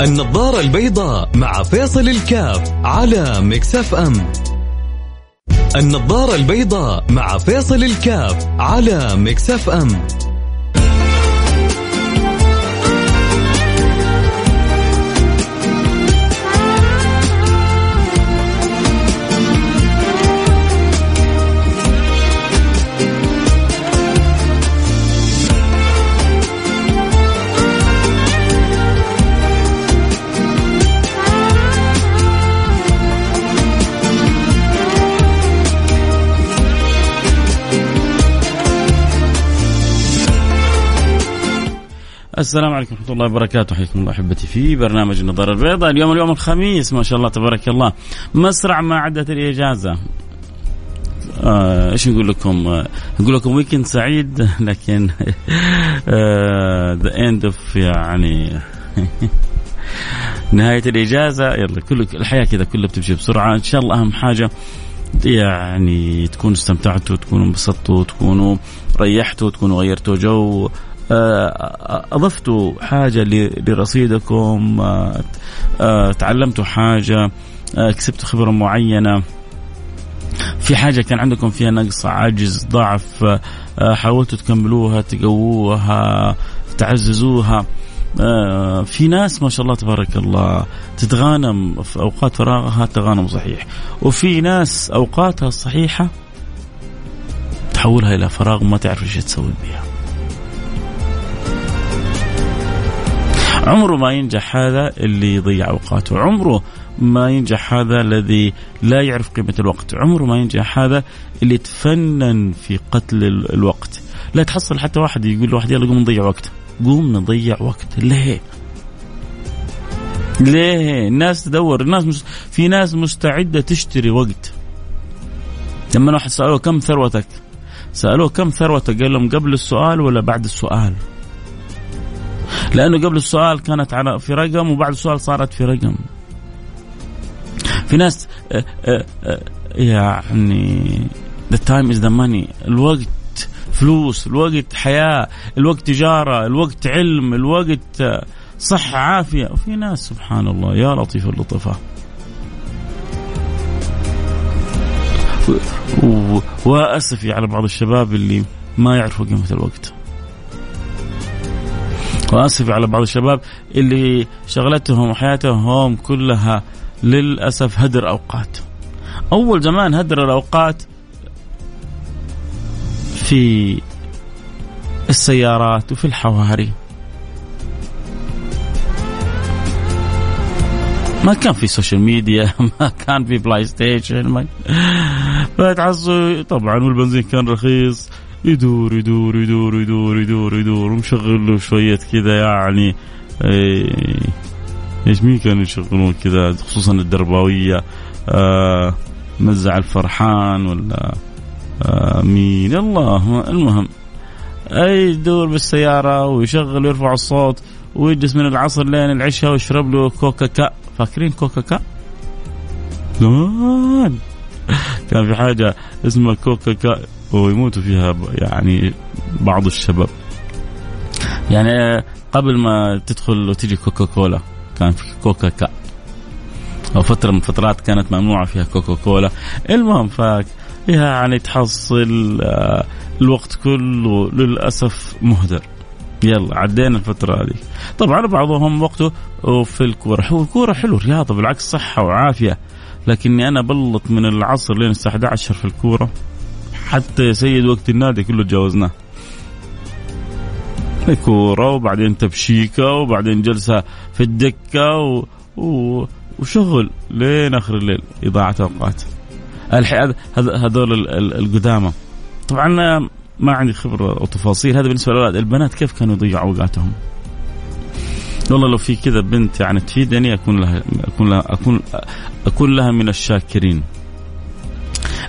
النظارة البيضاء مع فيصل الكاف على مكسف أم النظارة البيضاء مع فيصل الكاف على مكسف أم السلام عليكم ورحمة الله وبركاته. حياكم الله أحبتي في برنامج النظارة البيضاء. اليوم اليوم الخميس ما شاء الله تبارك الله. مسرع ما عدت الإجازة. آه إيش نقول لكم؟ آه نقول لكم weekend سعيد لكن the end of يعني نهاية الإجازة. يلا كل الحياة كذا كلها بتمشي بسرعة. إن شاء الله أهم حاجة يعني تكونوا استمتعتوا تكونوا انبسطتوا تكونوا ريحتوا تكونوا غيرتوا جو. اضفتوا حاجة لرصيدكم آه، آه، تعلمتوا حاجة كسبتوا خبرة معينة. في حاجة كان عندكم فيها نقص عجز ضعف حاولتوا تكملوها تقووها تعززوها. في ناس ما شاء الله تبارك الله تتغانم في أوقات فراغها تغانم صحيح. وفي ناس أوقاتها الصحيحة تحولها إلى فراغ ما تعرف إيش تسوي بها عمره ما ينجح هذا اللي يضيع أوقاته. عمره ما ينجح هذا الذي لا يعرف قيمة الوقت. عمره ما ينجح هذا اللي يتفنن في قتل الوقت. لا تحصل حتى واحد يقول لواحد يلا قوم نضيع وقت. قوم نضيع وقت. ليه؟ ليه؟ الناس تدور. الناس مس... في ناس مستعدة تشتري وقت. لما واحد سألوه كم ثروتك؟ سألوه كم ثروتك؟ قال لهم قبل السؤال ولا بعد السؤال؟ لأنه قبل السؤال كانت على في رقم وبعد السؤال صارت في رقم. في ناس آه، آه، آه، يعني the time is the money. الوقت فلوس الوقت حياة الوقت تجارة الوقت علم الوقت صحة عافية. وفي ناس سبحان الله يا لطيف اللطفاء. واسفي على بعض الشباب اللي ما يعرفوا قيمة الوقت. واسف على بعض الشباب اللي شغلتهم وحياتهم كلها للأسف هدر أوقات. أول زمان هدر الأوقات في السيارات وفي الحواري. ما كان في social media ما كان في PlayStation ما فتحصل طبعا والبنزين كان رخيص يدور يدور يدور يدور يدور يدور ومشغل له شوية كذا يعني إيه، إيش مين كانوا يشغلون كذا؟ خصوصا الدرباوية آه مزع الفرحان ولا آه مين؟ الله المهم أي يدور بالسيارة ويشغل ويرفع الصوت ويجلس من العصر لين العشاء ويشرب له كوكا كا. فاكرين كوكا كا؟ زمان. كان في حاجة اسمها كوكا كا. ويموتوا فيها يعني بعض الشباب. يعني قبل ما تدخل وتجي كوكا كولا كان في كوكا كا أو فترة من فترات كانت ممنوعة فيها كوكا كولا المهم ف يعني تحصل آه، الوقت كله للأسف مهدر. يلا عدينا الفترة هذه. طبعا بعضهم وقته في الكورة. هو الكورة حلو رياضة بالعكس صحة وعافية. لكني أنا بلط من العصر لين الساعة 11 في الكورة. حتى يا سيد وقت النادي كله تجاوزناه كورة وبعدين تبشيكة وبعدين جلسة في الدكة و... و... وشغل لين آخر الليل إضاعة أوقات. هذول القدامى. طبعا ما عندي خبرة وتفاصيل هذا بالنسبة للأولاد. البنات كيف كانوا يضيعوا أوقاتهم؟ والله لو في كذا بنت يعني تفيدني أكون لها أكون لها أكون أكون لها من الشاكرين.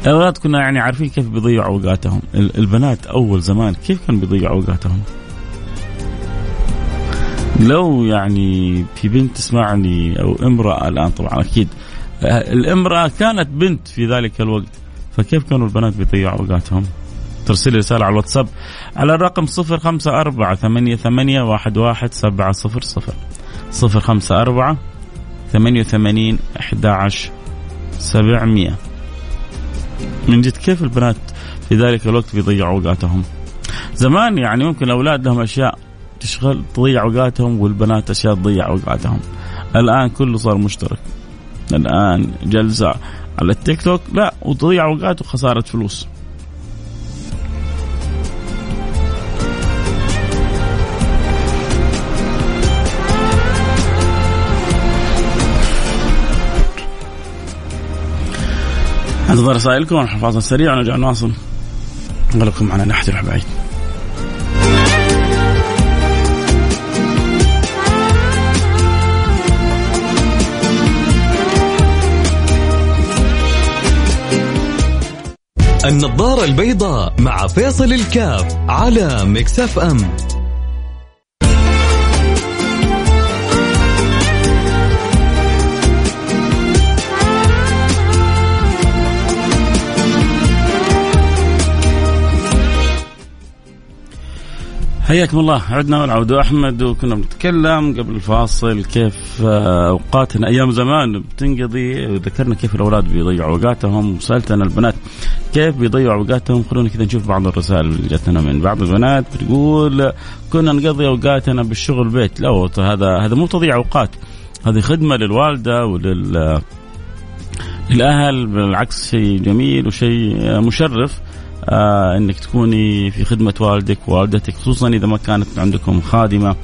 الاولاد كنا يعني عارفين كيف بيضيعوا أوقاتهم. البنات أول زمان كيف كانوا بيضيعوا أوقاتهم؟ لو يعني في بنت تسمعني أو امرأة الآن طبعا أكيد. الامرأة كانت بنت في ذلك الوقت فكيف كانوا البنات بيضيعوا أوقاتهم؟ ترسل رسالة على الواتساب على الرقم 054 88 11700 054 88 11700 من جد كيف البنات في ذلك الوقت بيضيعوا أوقاتهم؟ زمان يعني ممكن الأولاد لهم أشياء تشغل تضيع أوقاتهم والبنات أشياء تضيع أوقاتهم. الآن كله صار مشترك. الآن جلسة على التيك توك لا وتضيع أوقات وخسارة فلوس. انتظر رسائلكم ونروح فاصل سريع ونرجع نواصل. نقول معنا لا احد يروح بعيد النظارة البيضاء مع فيصل الكاف على مكسف أم. حياكم الله. عدنا والعود أحمد وكنا بنتكلم قبل الفاصل كيف آه، اوقاتنا أيام زمان بتنقضي. وذكرنا كيف الأولاد بيضيعوا أوقاتهم وسالت أنا البنات كيف بيضيعوا أوقاتهم. خلونا كذا نشوف بعض الرسائل اللي جاتنا من بعض البنات. بتقول كنا نقضي أوقاتنا بالشغل بيت. لا هذا هذا مو تضييع أوقات. هذه خدمة للوالدة ولل الاهل بالعكس شيء جميل وشيء مشرف. آه انك تكوني في خدمة والدك ووالدتك خصوصا إذا ما كانت عندكم خادمة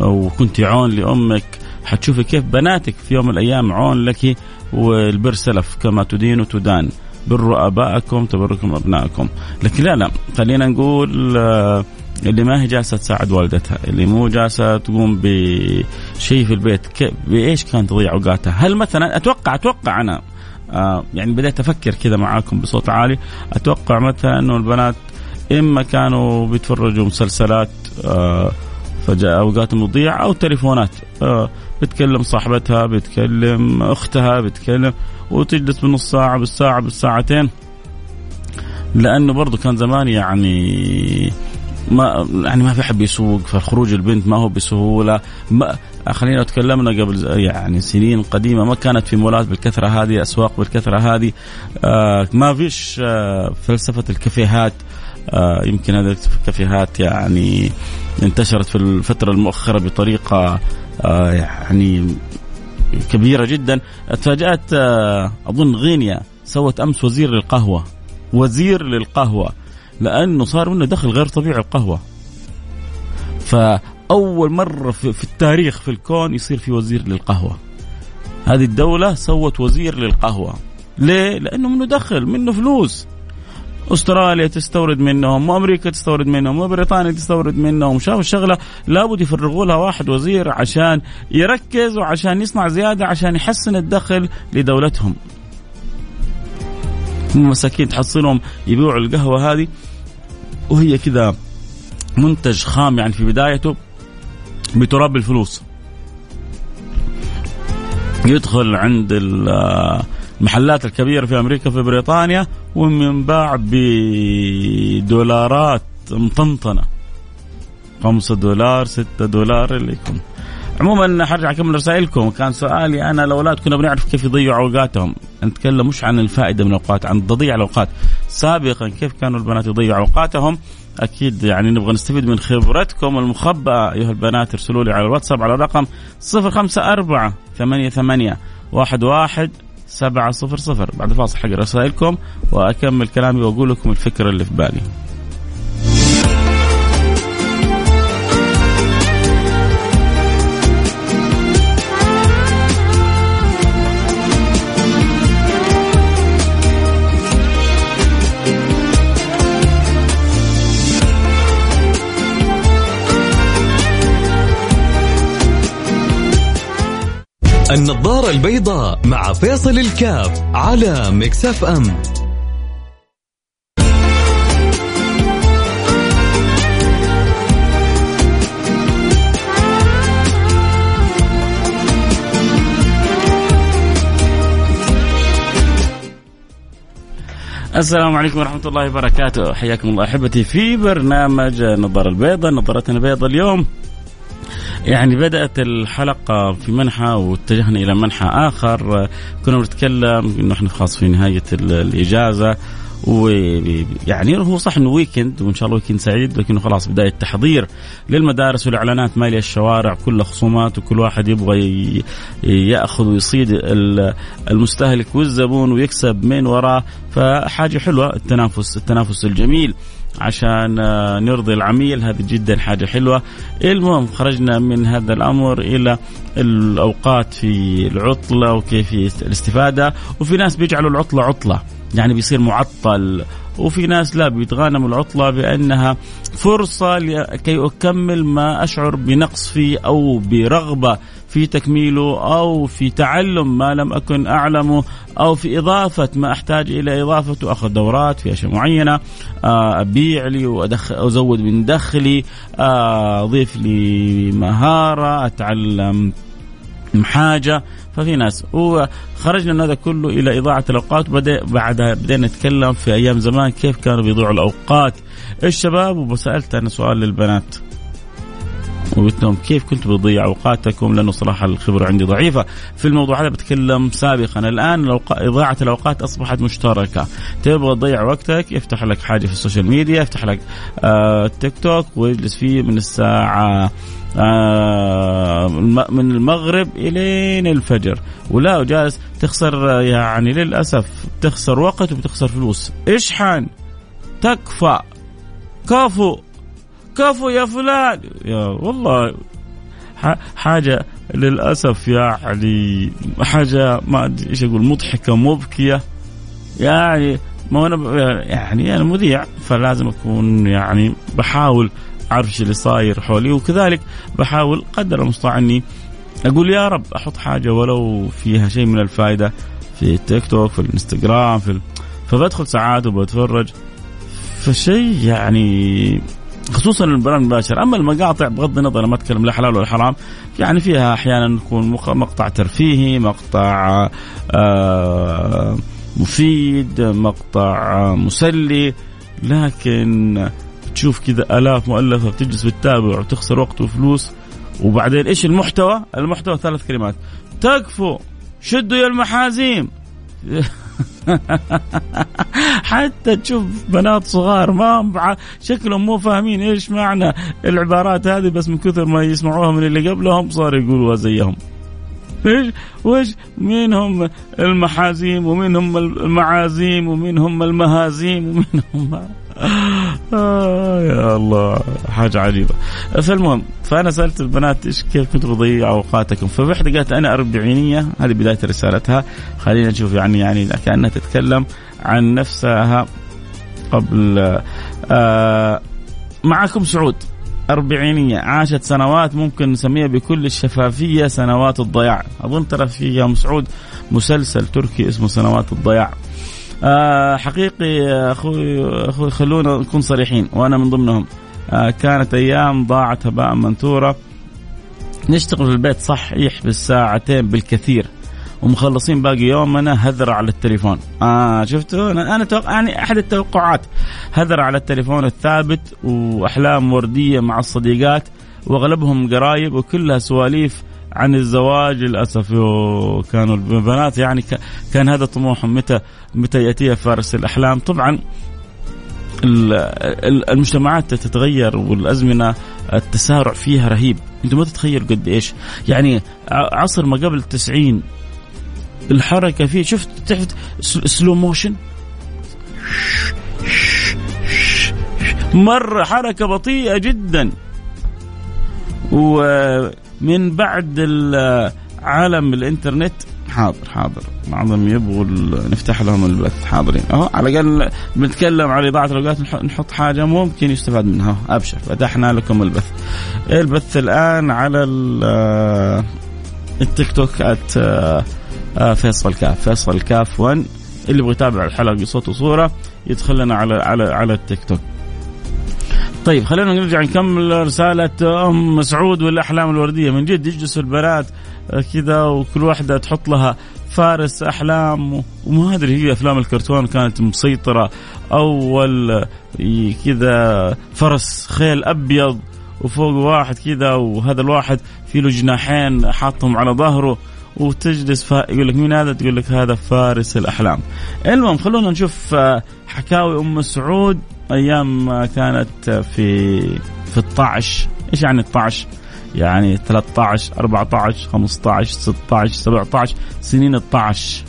وكنت عون لأمك حتشوفي كيف بناتك في يوم من الأيام عون لك والبر سلف كما تدين وتدان بروا ابائكم تبركم أبنائكم لكن لا لا خلينا نقول آه اللي ما هي جالسة تساعد والدتها، اللي مو جالسة تقوم بشيء في البيت، بإيش كانت تضيع اوقاتها؟ هل مثلا أتوقع أتوقع أنا آه يعني بديت أفكر كذا معاكم بصوت عالي. أتوقع مثلا إنه البنات إما كانوا بيتفرجوا مسلسلات آه فجاء اوقاتهم تضيع أو تليفونات آه بتكلم صاحبتها بتكلم أختها بتكلم وتجلس بنص ساعة بالساعة بالساعتين. لأنه برضه كان زمان يعني ما يعني ما في حد يسوق فخروج البنت ما هو بسهولة. ما خلينا تكلمنا قبل يعني سنين قديمة ما كانت في مولات بالكثرة هذه أسواق بالكثرة هذه. آه ما فيش آه فلسفة الكافيهات. آه يمكن هذه الكافيهات يعني انتشرت في الفترة المؤخرة بطريقة آه يعني كبيرة جدا. تفاجأت آه أظن غينيا سوت أمس وزير للقهوة. وزير للقهوة. لأنه صار منه دخل غير طبيعي القهوة. فأول مرة في التاريخ في الكون يصير في وزير للقهوة. هذه الدولة سوت وزير للقهوة. ليه؟ لأنه منه دخل منه فلوس. أستراليا تستورد منهم وأمريكا تستورد منهم وبريطانيا تستورد منهم. شافوا الشغلة لابد يفرغوا لها واحد وزير عشان يركز وعشان يصنع زيادة عشان يحسن الدخل لدولتهم. هم مساكين تحصلهم يبيعوا القهوة هذه. وهي كذا منتج خام يعني في بدايته بتراب الفلوس. يدخل عند المحلات الكبيرة في أمريكا في بريطانيا وينباع بدولارات مطنطنة. خمسة دولار ستة دولار اللي يكون. عموما حرجع اكمل رسائلكم. كان سؤالي أنا الأولاد كنا بنعرف كيف يضيعوا أوقاتهم. نتكلم مش عن الفائدة من الأوقات عن تضييع الأوقات. سابقا كيف كانوا البنات يضيعوا أوقاتهم؟ أكيد يعني نبغى نستفيد من خبرتكم المخبأة. أيها البنات ارسلوا لي على الواتساب على الرقم 054 88 11 سبعة صفر صفر. بعد الفاصل حق رسائلكم وأكمل كلامي وأقول لكم الفكرة اللي في بالي. النظارة البيضاء مع فيصل الكاف على مكسف أم السلام عليكم ورحمة الله وبركاته. حياكم الله أحبتي في برنامج نظارة البيضاء نظارتنا البيضاء اليوم. يعني بدأت الحلقة في منحى واتجهنا إلى منحى آخر. كنا بنتكلم إنه إحنا خلاص في نهاية الإجازة ويعني هو صح إنه weekend وإن شاء الله weekend سعيد لكنه خلاص بداية تحضير للمدارس والإعلانات ماليه الشوارع كلها خصومات وكل واحد يبغى يأخذ ويصيد المستهلك والزبون ويكسب من وراه. فحاجة حلوة التنافس التنافس الجميل. عشان آه، نرضي العميل. هذه جدا حاجة حلوة. المهم خرجنا من هذا الأمر إلى الأوقات في العطلة وكيفيه الاستفادة. وفي ناس بيجعلوا العطلة عطلة. يعني بيصير معطل. وفي ناس لا بيتغانموا العطلة بأنها فرصة لكي أكمل ما أشعر بنقص فيه أو برغبة. في تكميله أو في تعلم ما لم أكن أعلمه أو في إضافة ما أحتاج إلى إضافته أخذ دورات في أشياء معينة آه، أبيع لي وأزود من دخلي آه، أضيف لي مهارة أتعلم حاجة. ففي ناس وخرجنا من هذا كله إلى إضاعة الأوقات. وبدا بعدها بدينا نتكلم في أيام زمان كيف كانوا بيضيعوا الأوقات. الشباب وسألت أنا سؤال للبنات. وقلت لهم كيف كنتوا بتضيعوا أوقاتكم؟ لأنه صراحة الخبرة عندي ضعيفة. في الموضوع هذا بتكلم سابقا. الآن إضاعة الأوقات أصبحت مشتركة. تبغى تضيع وقتك؟ يفتح لك حاجة في ال social media يفتح لك آه تيك توك ويجلس فيه من الساعة آه من المغرب إلين الفجر. ولا جالس تخسر يعني للأسف تخسر وقت وبتخسر فلوس. اشحن تكفى. كفو. كفو يا فلان. يا والله حاجة للأسف يعني حاجة ما أدري إيش أقول مضحكة مبكية. يعني ما أنا يعني أنا مذيع فلازم أكون يعني بحاول أعرف إيش اللي صاير حولي. وكذلك بحاول قدر المستطاع إني أقول يا رب أحط حاجة ولو فيها شيء من الفائدة في التيك توك في الإنستغرام في فبدخل ساعات وبتفرج. فشيء يعني خصوصا البرامج المباشرة أما المقاطع بغض النظر ما أتكلم لا حلال ولا حرام يعني فيها أحيانا يكون مقطع ترفيهي مقطع آه، مفيد مقطع مسلي لكن تشوف كذا آلاف مؤلفة بتجلس بتتابع وتخسر وقت وفلوس وبعدين إيش المحتوى؟ المحتوى ثلاث كلمات. تكفوا شدوا يا المحازيم. حتى تشوف بنات صغار ما شكلهم مو فاهمين إيش معنى العبارات هذه بس من كثر ما يسمعوها من اللي قبلهم صاروا يقولوها زيهم. إيش؟ وش مين هم المحازيم ومين هم المعازيم ومين هم المهازيم ومين هم آه يا الله. حاجة عجيبة. فالمهم فأنا سألت البنات إيش كيف كنتوا تضيعوا أوقاتكم؟ فواحدة قالت أنا أربعينية هذه بداية رسالتها. خلينا نشوف يعني يعني كأنها تتكلم عن نفسها قبل آه معكم سعود. أربعينية عاشت سنوات ممكن نسميها بكل الشفافية سنوات الضياع. أظن ترى في يوم سعود مسلسل تركي اسمه سنوات الضياع. آه حقيقي أخوي أخوي خلونا نكون صريحين وأنا من ضمنهم. آه كانت أيام ضاعت هباء منثورة. نشتغل في البيت صحيح بالساعتين بالكثير ومخلصين باقي يومنا هذر على التليفون. آه شفتوا؟ أنا توقع يعني أحد التوقعات. هذر على التليفون الثابت وأحلام وردية مع الصديقات وأغلبهم قرايب وكلها سواليف عن الزواج للأسف كانوا البنات يعني كان هذا طموحهم متى متى يأتي فارس الأحلام. طبعا المجتمعات تتغير والأزمنة التسارع فيها رهيب. أنتم ما تتخيلوا قد إيش. يعني عصر ما قبل التسعين الحركة فيه شفت تحت سلو موشن مرة حركة بطيئة جدا. ومن بعد عالم الإنترنت. حاضر حاضر. بعضهم يبغوا نفتح لهم البث. حاضرين. أهو على الأقل بنتكلم على اضاعه الأوقات نحط حاجة ممكن يستفاد منها. أبشر. فتحنا لكم البث. البث الآن على التيك توك ات آه، فيصل كاف. فيصل كاف 1 اللي يبغى يتابع الحلقة بصوت وصورة يدخل لنا على على على التيك توك. طيب خلينا نرجع نكمل رسالة أم مسعود والأحلام الوردية من جد يجلسوا البنات كذا وكل واحدة تحط لها فارس أحلام وما أدري هي أفلام الكرتون كانت مسيطرة أول كذا فرس خيل أبيض وفوق واحد كذا وهذا الواحد في له جناحين حاطهم على ظهره وتجلس. يقول لك مين هذا؟ تقول لك هذا فارس الأحلام. المهم خلونا نشوف آه، حكاوي أم سعود أيام كانت في في الطعش، إيش يعني الطعش؟ يعني 13 14 15 16 17 سنين الطعش.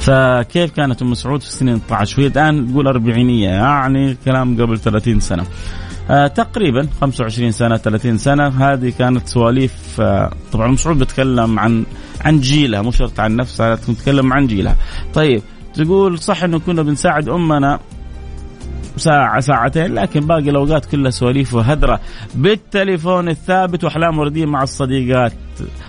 فكيف كانت أم سعود في سنين الطعش؟ وهي الآن تقول أربعينية يعني كلام قبل 30 سنة. آه تقريبا 25 سنة 30 سنة. هذه كانت سواليف آه طبعا أم سعود بتكلم عن عن جيلها مو شرط عن نفسها تتكلم عن جيلها. طيب تقول صح إنه كنا بنساعد أمنا ساعة ساعتين لكن باقي الأوقات كلها سواليف وهدرة. بالتليفون الثابت وأحلام وردية مع الصديقات.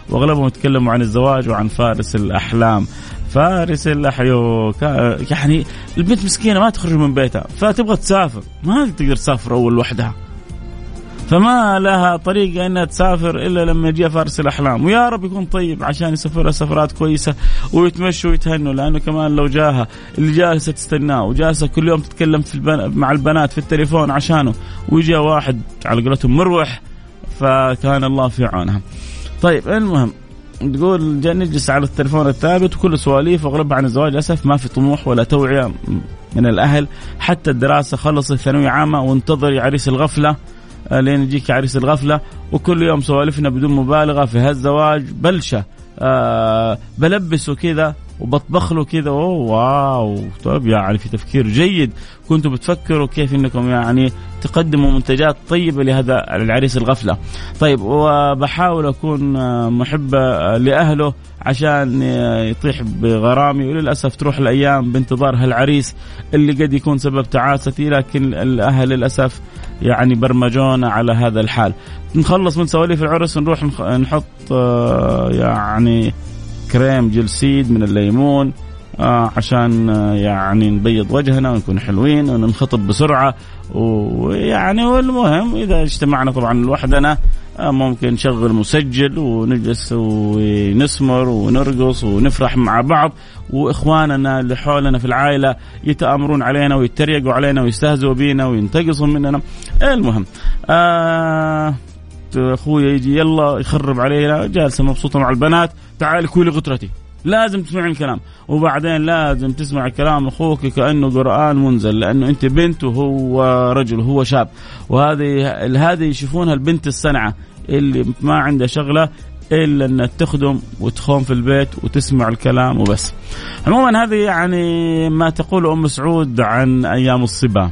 وأغلبهم يتكلموا عن الزواج وعن فارس الأحلام. فارس الأحيو يعني البنت مسكينة ما تخرج من بيتها فتبغى تسافر. ما تقدر تسافر أول وحدها. فما لها طريقة إنها تسافر إلا لما يجيها فارس الأحلام. ويا رب يكون طيب عشان يسافرها سفرات كويسة ويتمشوا ويتهنوا لأنه كمان لو جاها اللي جالسة تستناه وجالسة كل يوم تتكلم في البن... مع البنات في التليفون عشانه ويجي واحد على قولتهم مروح فكان الله في عونها. طيب المهم تقول نجلس على التليفون الثابت وكل سواليف واغلبها عن الزواج للأسف ما في طموح ولا توعية من الأهل. حتى الدراسة خلصت ثانوية عامة وانتظري عريس الغفلة. لين يجيك عريس الغفلة وكل يوم سوالفنا بدون مبالغة في هالزواج. بلشة آه بلبسه كذا وبطبخ له كذا أوه واو طيب يعني في تفكير جيد كنتم بتفكروا كيف إنكم يعني تقدموا منتجات طيبة لهذا العريس الغفلة. طيب وبحاول أكون محبه لأهله عشان يطيح بغرامي وللأسف تروح الأيام بانتظار هالعريس اللي قد يكون سبب تعاستي لكن الأهل للأسف يعني برمجونا على هذا الحال. نخلص من سواليف العرس نروح نحط آه، يعني كريم جلسيد من الليمون آه عشان آه يعني نبيض وجهنا ونكون حلوين وننخطب بسرعة. ويعني والمهم إذا اجتمعنا طبعا لوحدنا آه ممكن نشغل مسجل ونجلس ونسمر ونرقص ونفرح مع بعض. وإخواننا اللي حولنا في العائلة يتآمرون علينا ويتريقوا علينا ويستهزئوا بينا وينتقصوا مننا. المهم آه اخويا يجي يلا يخرب علينا جالسة مبسوطة مع البنات تعال كولي غترتي لازم تسمعين الكلام وبعدين لازم تسمع كلام أخوك كأنه قرآن منزل لأنه أنت بنت وهو رجل وهو شاب وهذه هذه يشوفونها البنت الصنعة اللي ما عندها شغلة إلا انها تخدم وتخوم في البيت وتسمع الكلام وبس. عموما هذه يعني ما تقول أم سعود عن أيام الصبا.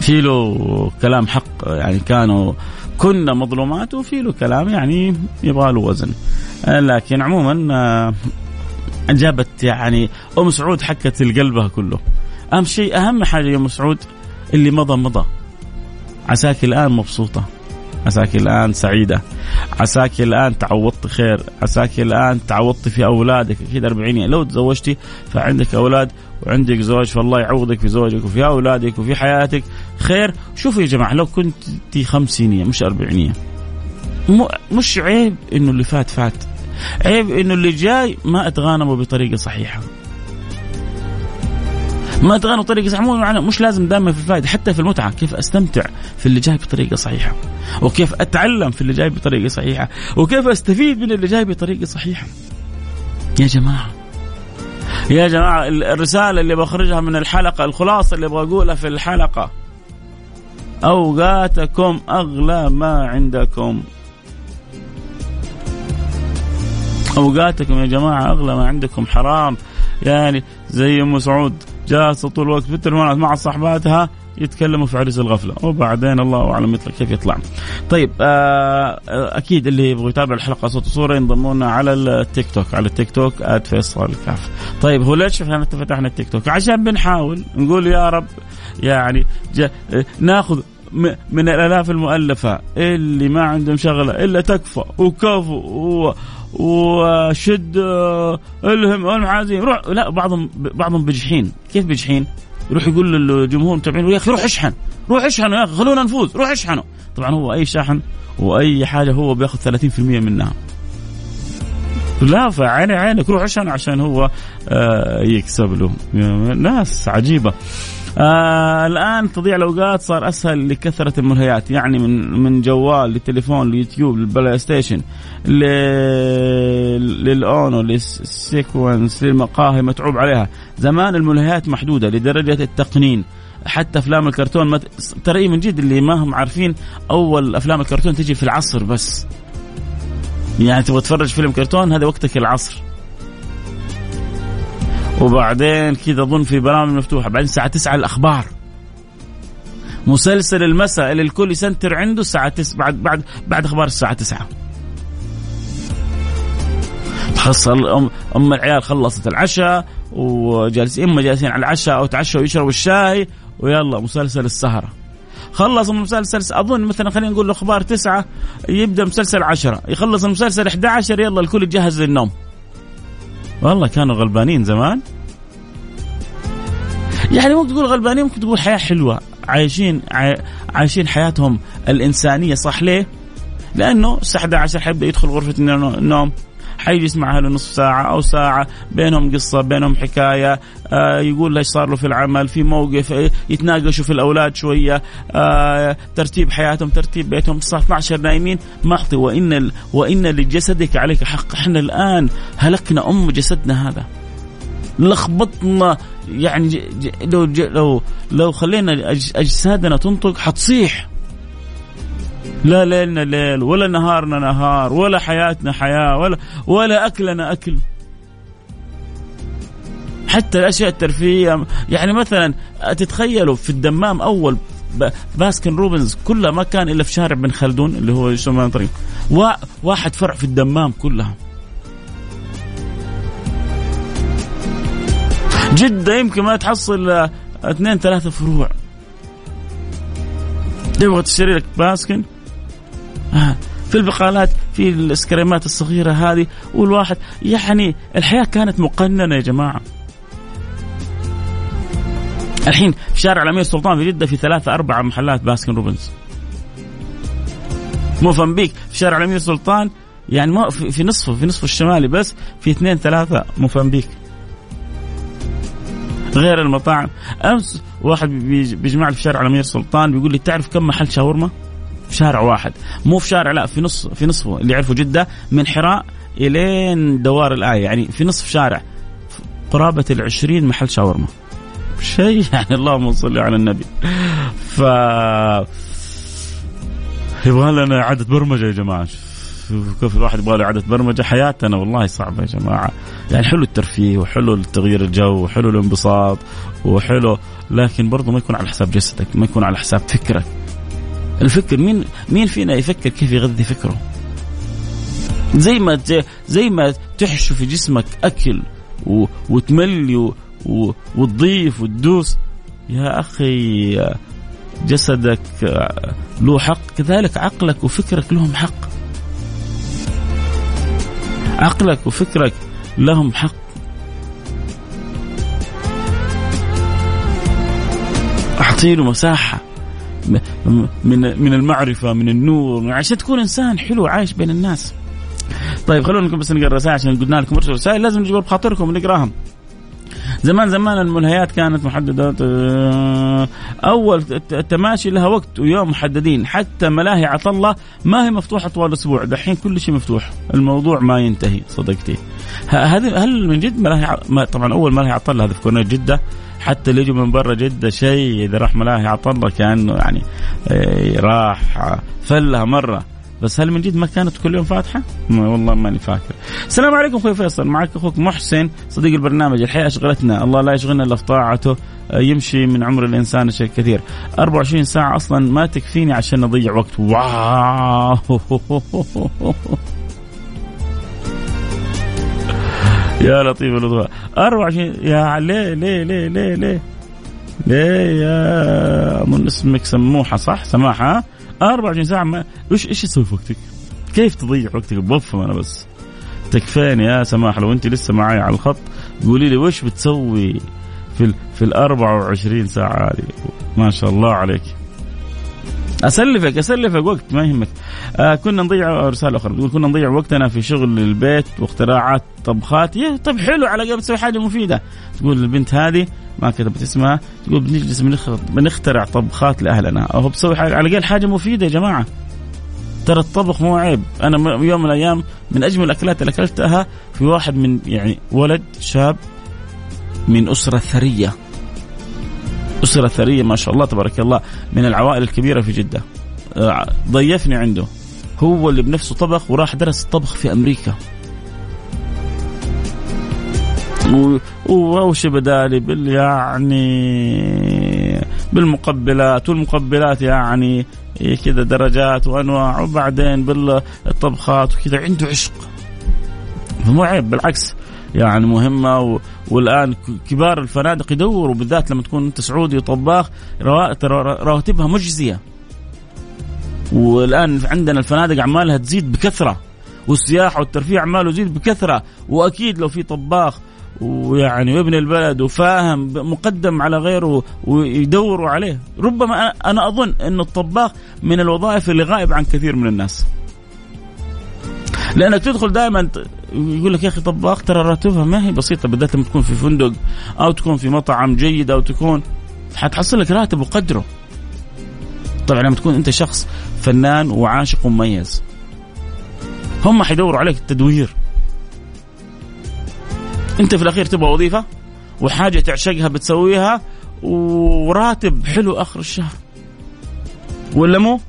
في له كلام حق يعني كانوا كنا مظلومات وفي له كلام يعني يبغى له وزن. لكن عموما آه، جابت يعني أم سعود حكت القلبها كله. أهم شيء أهم حاجة يا أم سعود اللي مضى مضى. عساك الآن مبسوطة. عساك الآن سعيدة. عساك الآن تعوضت خير. عساك الآن تعوضت في أولادك. أكيد 40 لو تزوجتي فعندك أولاد وعندك زوج فالله يعوضك في زوجك وفي أولادك وفي حياتك. خير. شوفوا يا جماعة لو كنت خمسينية مش أربعينية. مش عيب إنه اللي فات فات. عيب إنه اللي جاي ما أتغانموا بطريقة صحيحة. ما اتغانموا بطريقه صحيحة مو مش لازم دائما في الفائده حتى في المتعة. كيف أستمتع في اللي جاي بطريقة صحيحة؟ وكيف أتعلم في اللي جاي بطريقة صحيحة؟ وكيف أستفيد من اللي جاي بطريقة صحيحة؟ يا جماعة يا جماعة الرسالة اللي بخرجها من الحلقة الخلاصة اللي أبغى أقولها في الحلقة. أوقاتكم أغلى ما عندكم. أوقاتكم يا جماعة أغلى ما عندكم حرام. يعني زي أم سعود جالسة طول الوقت في التلفونات مع صحباتها يتكلموا في عرس الغفلة وبعدين الله أعلم يطلع كيف يطلع. طيب آه أكيد اللي يبغى يتابع الحلقة صوت وصورة ينضموا لنا على التيك توك على التيك توك @فيصل كاف. طيب هو ليش إحنا فتحنا التيك توك؟ عشان بنحاول نقول يا رب يعني ناخذ من الآلاف المؤلفة اللي ما عندهم شغلة إلا تكفى وكفو وشد آه، إلهم المعازيم روح لا بعضهم بعضهم بجحين كيف بجحين؟ يروح يقول للجمهور متابعين يا أخي روح اشحن روح اشحنوا يا أخي خلونا نفوز. روح اشحنوا. طبعا هو أي شاحن وأي حاجة هو بياخذ 30% منها. لا فعيني عينك. روح اشحن عشان هو آه، يكسب له ناس عجيبة. آه الآن تضيع الأوقات صار أسهل لكثرة الملهيات يعني من من جوال لتليفون ليوتيوب لل PlayStation لل UNO لل Sequence للمقاهي متعوب عليها. زمان الملهيات محدودة لدرجة التقنين. حتى أفلام الكرتون مت... ترى من جد اللي ما هم عارفين أول أفلام الكرتون تجي في العصر بس. يعني تبغى تتفرج فيلم كرتون هذا وقتك العصر. وبعدين كذا اظن في برامج مفتوحة. بعدين الساعة 9 الأخبار. مسلسل المساء اللي الكل يسنتر عنده الساعة 9 بعد بعد بعد أخبار الساعة 9 خلص ام أم العيال خلصت العشاء وجالسين إما جالسين على العشاء أو تعشوا ويشربوا الشاي ويلا مسلسل السهرة. خلص المسلسل أظن مثلا خلينا نقول الاخبار تسعة يبدأ مسلسل عشرة. يخلص المسلسل 11 يلا الكل يجهز للنوم. والله كانوا غلبانين زمان. يعني ممكن تقول غلبانين ممكن تقول حياة حلوة. عايشين عايشين حياتهم الإنسانية صح ليه؟ لأنه الساعة 11 حيبدا يدخل غرفة النوم. حيجلس مع اهله نصف ساعة أو ساعة بينهم قصة بينهم حكاية آه يقول إيش صار له في العمل في موقف آه يتناقشوا في الأولاد شوية آه ترتيب حياتهم ترتيب بيتهم. الساعة 12 نايمين معطي وإن وإن لجسدك عليك حق. إحنا الآن هلكنا أم جسدنا هذا. لخبطنا يعني لو لو لو خلينا أجسادنا تنطق حتصيح. لا ليلنا ليل ولا نهارنا نهار ولا حياتنا حياة ولا ولا أكلنا أكل. حتى الأشياء الترفيهية يعني مثلا تتخيلوا في الدمام أول باسكن روبنز كلها ما كان إلا في شارع بن خلدون اللي هو يسمى طريق واحد فرع في الدمام كلها. جدة يمكن ما تحصل اثنين ثلاثة فروع. تبغى تشتري لك باسكن؟ آه. في البقالات في الإسكريمات الصغيرة هذه والواحد يعني الحياة كانت مقننة يا جماعة الحين في شارع الأمير سلطان في جدة في ثلاثة أربعة محلات باسكن روبنز موفنبيك في شارع الأمير سلطان يعني ما في نصفه في نصفه الشمالي بس في اثنين ثلاثة موفنبيك غير المطاعم أمس واحد بيجمع في شارع الأمير سلطان بيقول لي تعرف كم محل شاورما؟ في شارع واحد. مو في شارع لا في نص في نصفه اللي يعرفوا جدة من حراء إلين دوار الآية. يعني في نصف شارع. قرابة ال محل شاورما. شيء يعني اللهم صل على النبي. ف يبغى لنا اعاده برمجة يا جماعة. كيف الواحد يبغى له اعاده برمجة. حياتنا والله صعبة يا جماعة. يعني حلو الترفيه وحلو التغيير الجو وحلو الانبساط وحلو لكن برضه ما يكون على حساب جسدك ما يكون على حساب فكرك. الفكر مين مين فينا يفكر كيف يغذي فكره؟ زي ما زي ما تحشو في جسمك أكل وتملي وتضيف وتدوس. يا أخي جسدك له حق. كذلك عقلك وفكرك لهم حق. عقلك وفكرك لهم حق. اعطي له مساحة. من من المعرفة من النور عشان تكون إنسان حلو عايش بين الناس. طيب خلونا بس نقرأ رسائل عشان قلنا لكم ارسلوا رسائل لازم نجيب بخاطركم ونقراهم. زمان زمان الملهيات كانت محددة آه، أول التماشي لها وقت ويوم محددين. حتى ملاهي عطلة ما هي مفتوحة طوال الأسبوع. دحين كل شيء مفتوح. الموضوع ما ينتهي صدقتي. هذه هل من جد ملاهي طبعا أول ملاهي عطلة هذا في كورنيش جدة؟ حتى اللي يجوا من برا جدة شيء إذا راح ملاهي عطلة كأنه يعني آه، راح فلها مرة. بس هل من جد ما كانت كل يوم فاتحة؟ ما والله ماني فاكر. السلام عليكم أخوي فيصل. معك أخوك محسن صديق البرنامج. الحياة أشغلتنا. الله لا يشغلنا إلا في طاعته. آه، يمشي من عمر الإنسان شيء كثير. 24 ساعة أصلا ما تكفيني عشان أضيع وقت. واو! يا لطيف اللطف 24 يا ليه ليه ليه ليه ليه؟ ليه يا اظن اسمك سموحة صح؟ سماحة 24 ساعة ما إيش إيش تسوي في وقتك؟ كيف تضيع وقتك؟ بفهم أنا بس. تكفين يا سماح لو أنت لسه معي على الخط قولي لي وش بتسوي في ال في ال 24 ساعة هذه؟ ما شاء الله عليك. أسلفك أسلفك وقت ما يهمك. آه كنا نضيع رسالة أخرى. كنا نضيع وقتنا في شغل البيت واختراعات طبخات. يا طيب حلو على قبل تسوي حاجة مفيدة. تقول البنت هذه ما كتبت اسمها. تقول بنجلس بنخترع طبخات لأهلنا. أو بسوي حاجة على الأقل حاجة مفيدة يا جماعة. ترى الطبخ مو عيب. أنا يوم من الأيام من أجمل الأكلات اللي أكلتها في واحد من يعني ولد شاب من أسرة ثرية. أسرة ثرية ما شاء الله تبارك الله من العوائل الكبيرة في جدة. آه، ضيفني عنده. هو اللي بنفسه طبخ وراح درس الطبخ في أمريكا. وش بدالي بال يعني بالمقبلات والمقبلات يعني كذا درجات وأنواع وبعدين بالطبخات وكذا. عنده عشق. مو عيب بالعكس. يعني مهمة و... والآن كبار الفنادق يدوروا بالذات لما تكون أنت سعودي وطباخ رواتبها مجزية. والآن عندنا الفنادق أعمالها تزيد بكثرة والسياحه والترفيه أعماله يزيد بكثرة وأكيد لو في طباخ ويعني وابن البلد وفاهم مقدم على غيره ويدوروا عليه ربما أنا أظن إن الطباخ من الوظائف اللي غائب عن كثير من الناس. لانك تدخل دائما يقول لك يا أخي طباخ ترى راتبها ما هي بسيطة. بالذات لما تكون في فندق أو تكون في مطعم جيد أو تكون حتحصل لك راتب وقدره. طبعا لما تكون أنت شخص فنان وعاشق ومميز. هم حيدوروا عليك التدوير. أنت في الأخير تبغى وظيفة وحاجة تعشقها بتسويها وراتب حلو آخر الشهر. ولا مو؟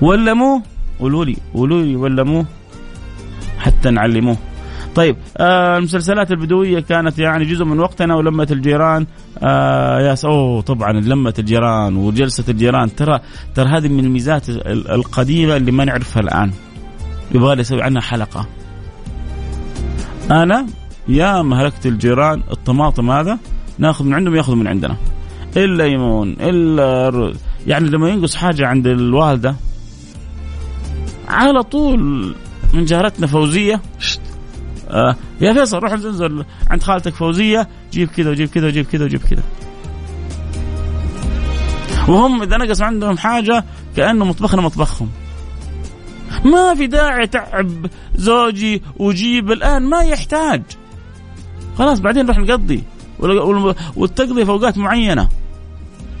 ولا مو؟ قولوا لي قولوا لي ولا مو؟ حتى نعلموه. طيب آه المسلسلات البدوية كانت يعني جزء من وقتنا ولمة الجيران. آه يا أوه طبعا لمة الجيران وجلسة الجيران. ترى ترى هذه من الميزات القديمة اللي ما نعرفها الآن. يبغى لي أسوي عنها حلقة. أنا يا مهلكت الجيران الطماطم هذا ناخذ من عندهم ياخذ من عندنا. الليمون إلا يعني لما ينقص حاجة عند الوالدة على طول من جارتنا فوزية. آه. يا فيصل روح انزل عند خالتك فوزية. جيب كذا وجيب كذا وجيب كذا وجيب كذا. وهم إذا نقص عندهم حاجة كأنه مطبخنا مطبخهم. ما في داعي تعب زوجي وجيب الآن ما يحتاج. خلاص بعدين نروح نقضي والتقضي في أوقات معينة.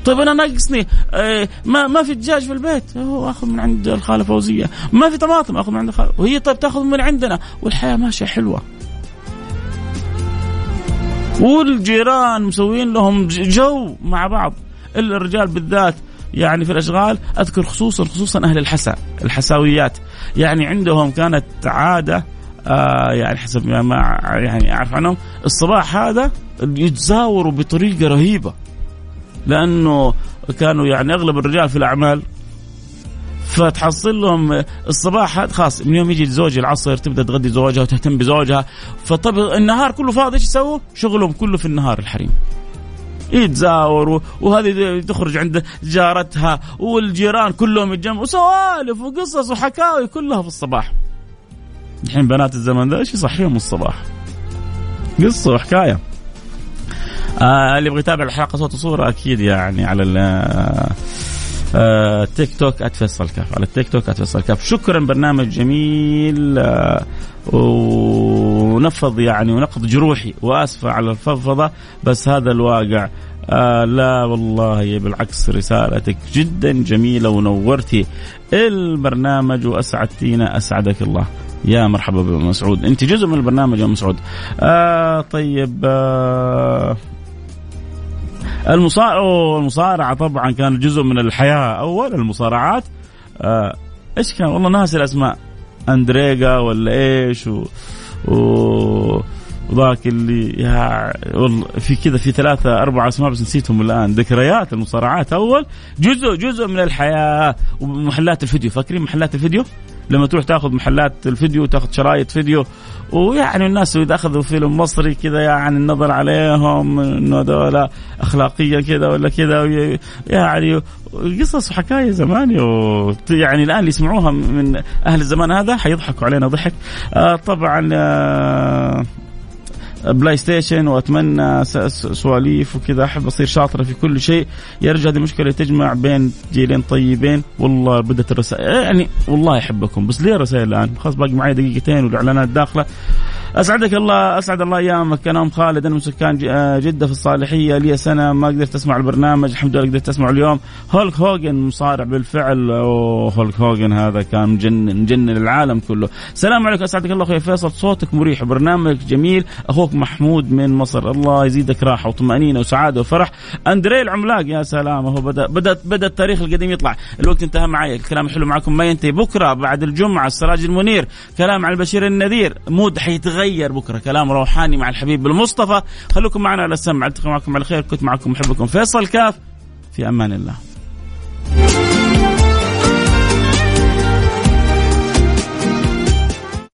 طيب أنا ناقصني آه ما ما في دجاج في البيت. هو آخذ من عند الخالة فوزية. ما في طماطم آخذ من عند الخالة. وهي طيب تاخذ من عندنا. والحياة ماشية حلوة. والجيران مسوين لهم جو مع بعض. الرجال بالذات. يعني في الأشغال أذكر خصوصا خصوصا أهل الحسا الحساويات. يعني عندهم كانت عادة آه يعني حسب ما يعني أعرف عنهم. الصباح هذا يتزاوروا بطريقة رهيبة. لأنه كانوا يعني أغلب الرجال في الأعمال فتحصل لهم الصباح خلاص من يوم يجي الزوج العصر تبدأ تغدي زوجها وتهتم بزوجها فطب النهار كله فاضي إيش يسووا؟ شغلهم كله في النهار الحريم. يتزاوروا وهذه تخرج عند جارتها والجيران كلهم يتجمعوا وسوالف وقصص وحكاوي كلها في الصباح. الحين بنات الزمن ذا إيش يصحيهم الصباح؟ قصة وحكاية. آه اللي يبغى يتابع الحلقة صوت وصورة أكيد يعني على آه تيك توك @فيصل كاف على التيك توك @فيصل كاف شكرا برنامج جميل آه ونفض يعني ونقض جروحي واسف على الفضفضة بس هذا الواقع. آه لا والله بالعكس رسالتك جدا جميلة ونورتي. البرنامج وأسعدتينا أسعدك الله. يا مرحبا بمسعود. أنت جزء من البرنامج يا مسعود. آه طيب آه المصارعة المصارعة طبعا كان جزء من الحياة أول المصارعات. آه إيش كان؟ والله ناسي الأسماء. أندريجا ولا إيش و, و... وذاك اللي يا والله في كذا في ثلاثة أربعة أسماء بس نسيتهم الآن. ذكريات المصارعات أول جزء جزء من الحياة. ومحلات الفيديو فاكرين محلات الفيديو؟ لما تروح تاخذ محلات الفيديو تاخذ شرايط فيديو. ويعني الناس إذا أخذوا فيلم مصري كذا يعني النظر عليهم إنه هذول أخلاقية كذا ولا كذا يعني قصص وحكاية زمان. يعني الآن اللي يسمعوها من أهل الزمان هذا حيضحكوا علينا ضحك. آه طبعا آه PlayStation واتمنى سواليف وكذا. أحب أصير شاطرة في كل شيء. يرجع هذه مشكلة تجمع بين جيلين طيبين. والله بدت الرسائل. يعني والله أحبكم بس ليه الرسائل الآن؟ خلاص باقي معي دقيقتين والإعلانات داخلة. أسعدك الله أسعد الله أيامك. أنا أم خالد أنا من سكان آه، جدة في الصالحية. لي سنة ما قدرت أسمع البرنامج. الحمد لله قدرت أسمعه اليوم. هولك هوجن مصارع بالفعل. أوه هولك هوجن هذا كان مجنن مجنن العالم كله. السلام عليكم. أسعدك الله أخوي فيصل. صوتك مريح. وبرنامج جميل. أخوك محمود من مصر. الله يزيدك راحة وطمأنينة وسعادة وفرح. اندري العملاق يا سلام. هو بدا بدا بدأ التاريخ القديم يطلع. الوقت انتهى معي. الكلام الحلو معكم. ما ينتهي. بكرة بعد الجمعة السراج المنير. كلام عن البشير النذير. mood حيتغير يتغير بكرة. كلام روحاني مع الحبيب المصطفى. خليكم معنا على السمع. ألتقي معكم على خير. كنت معكم محبكم فيصل كاف. في أمان الله.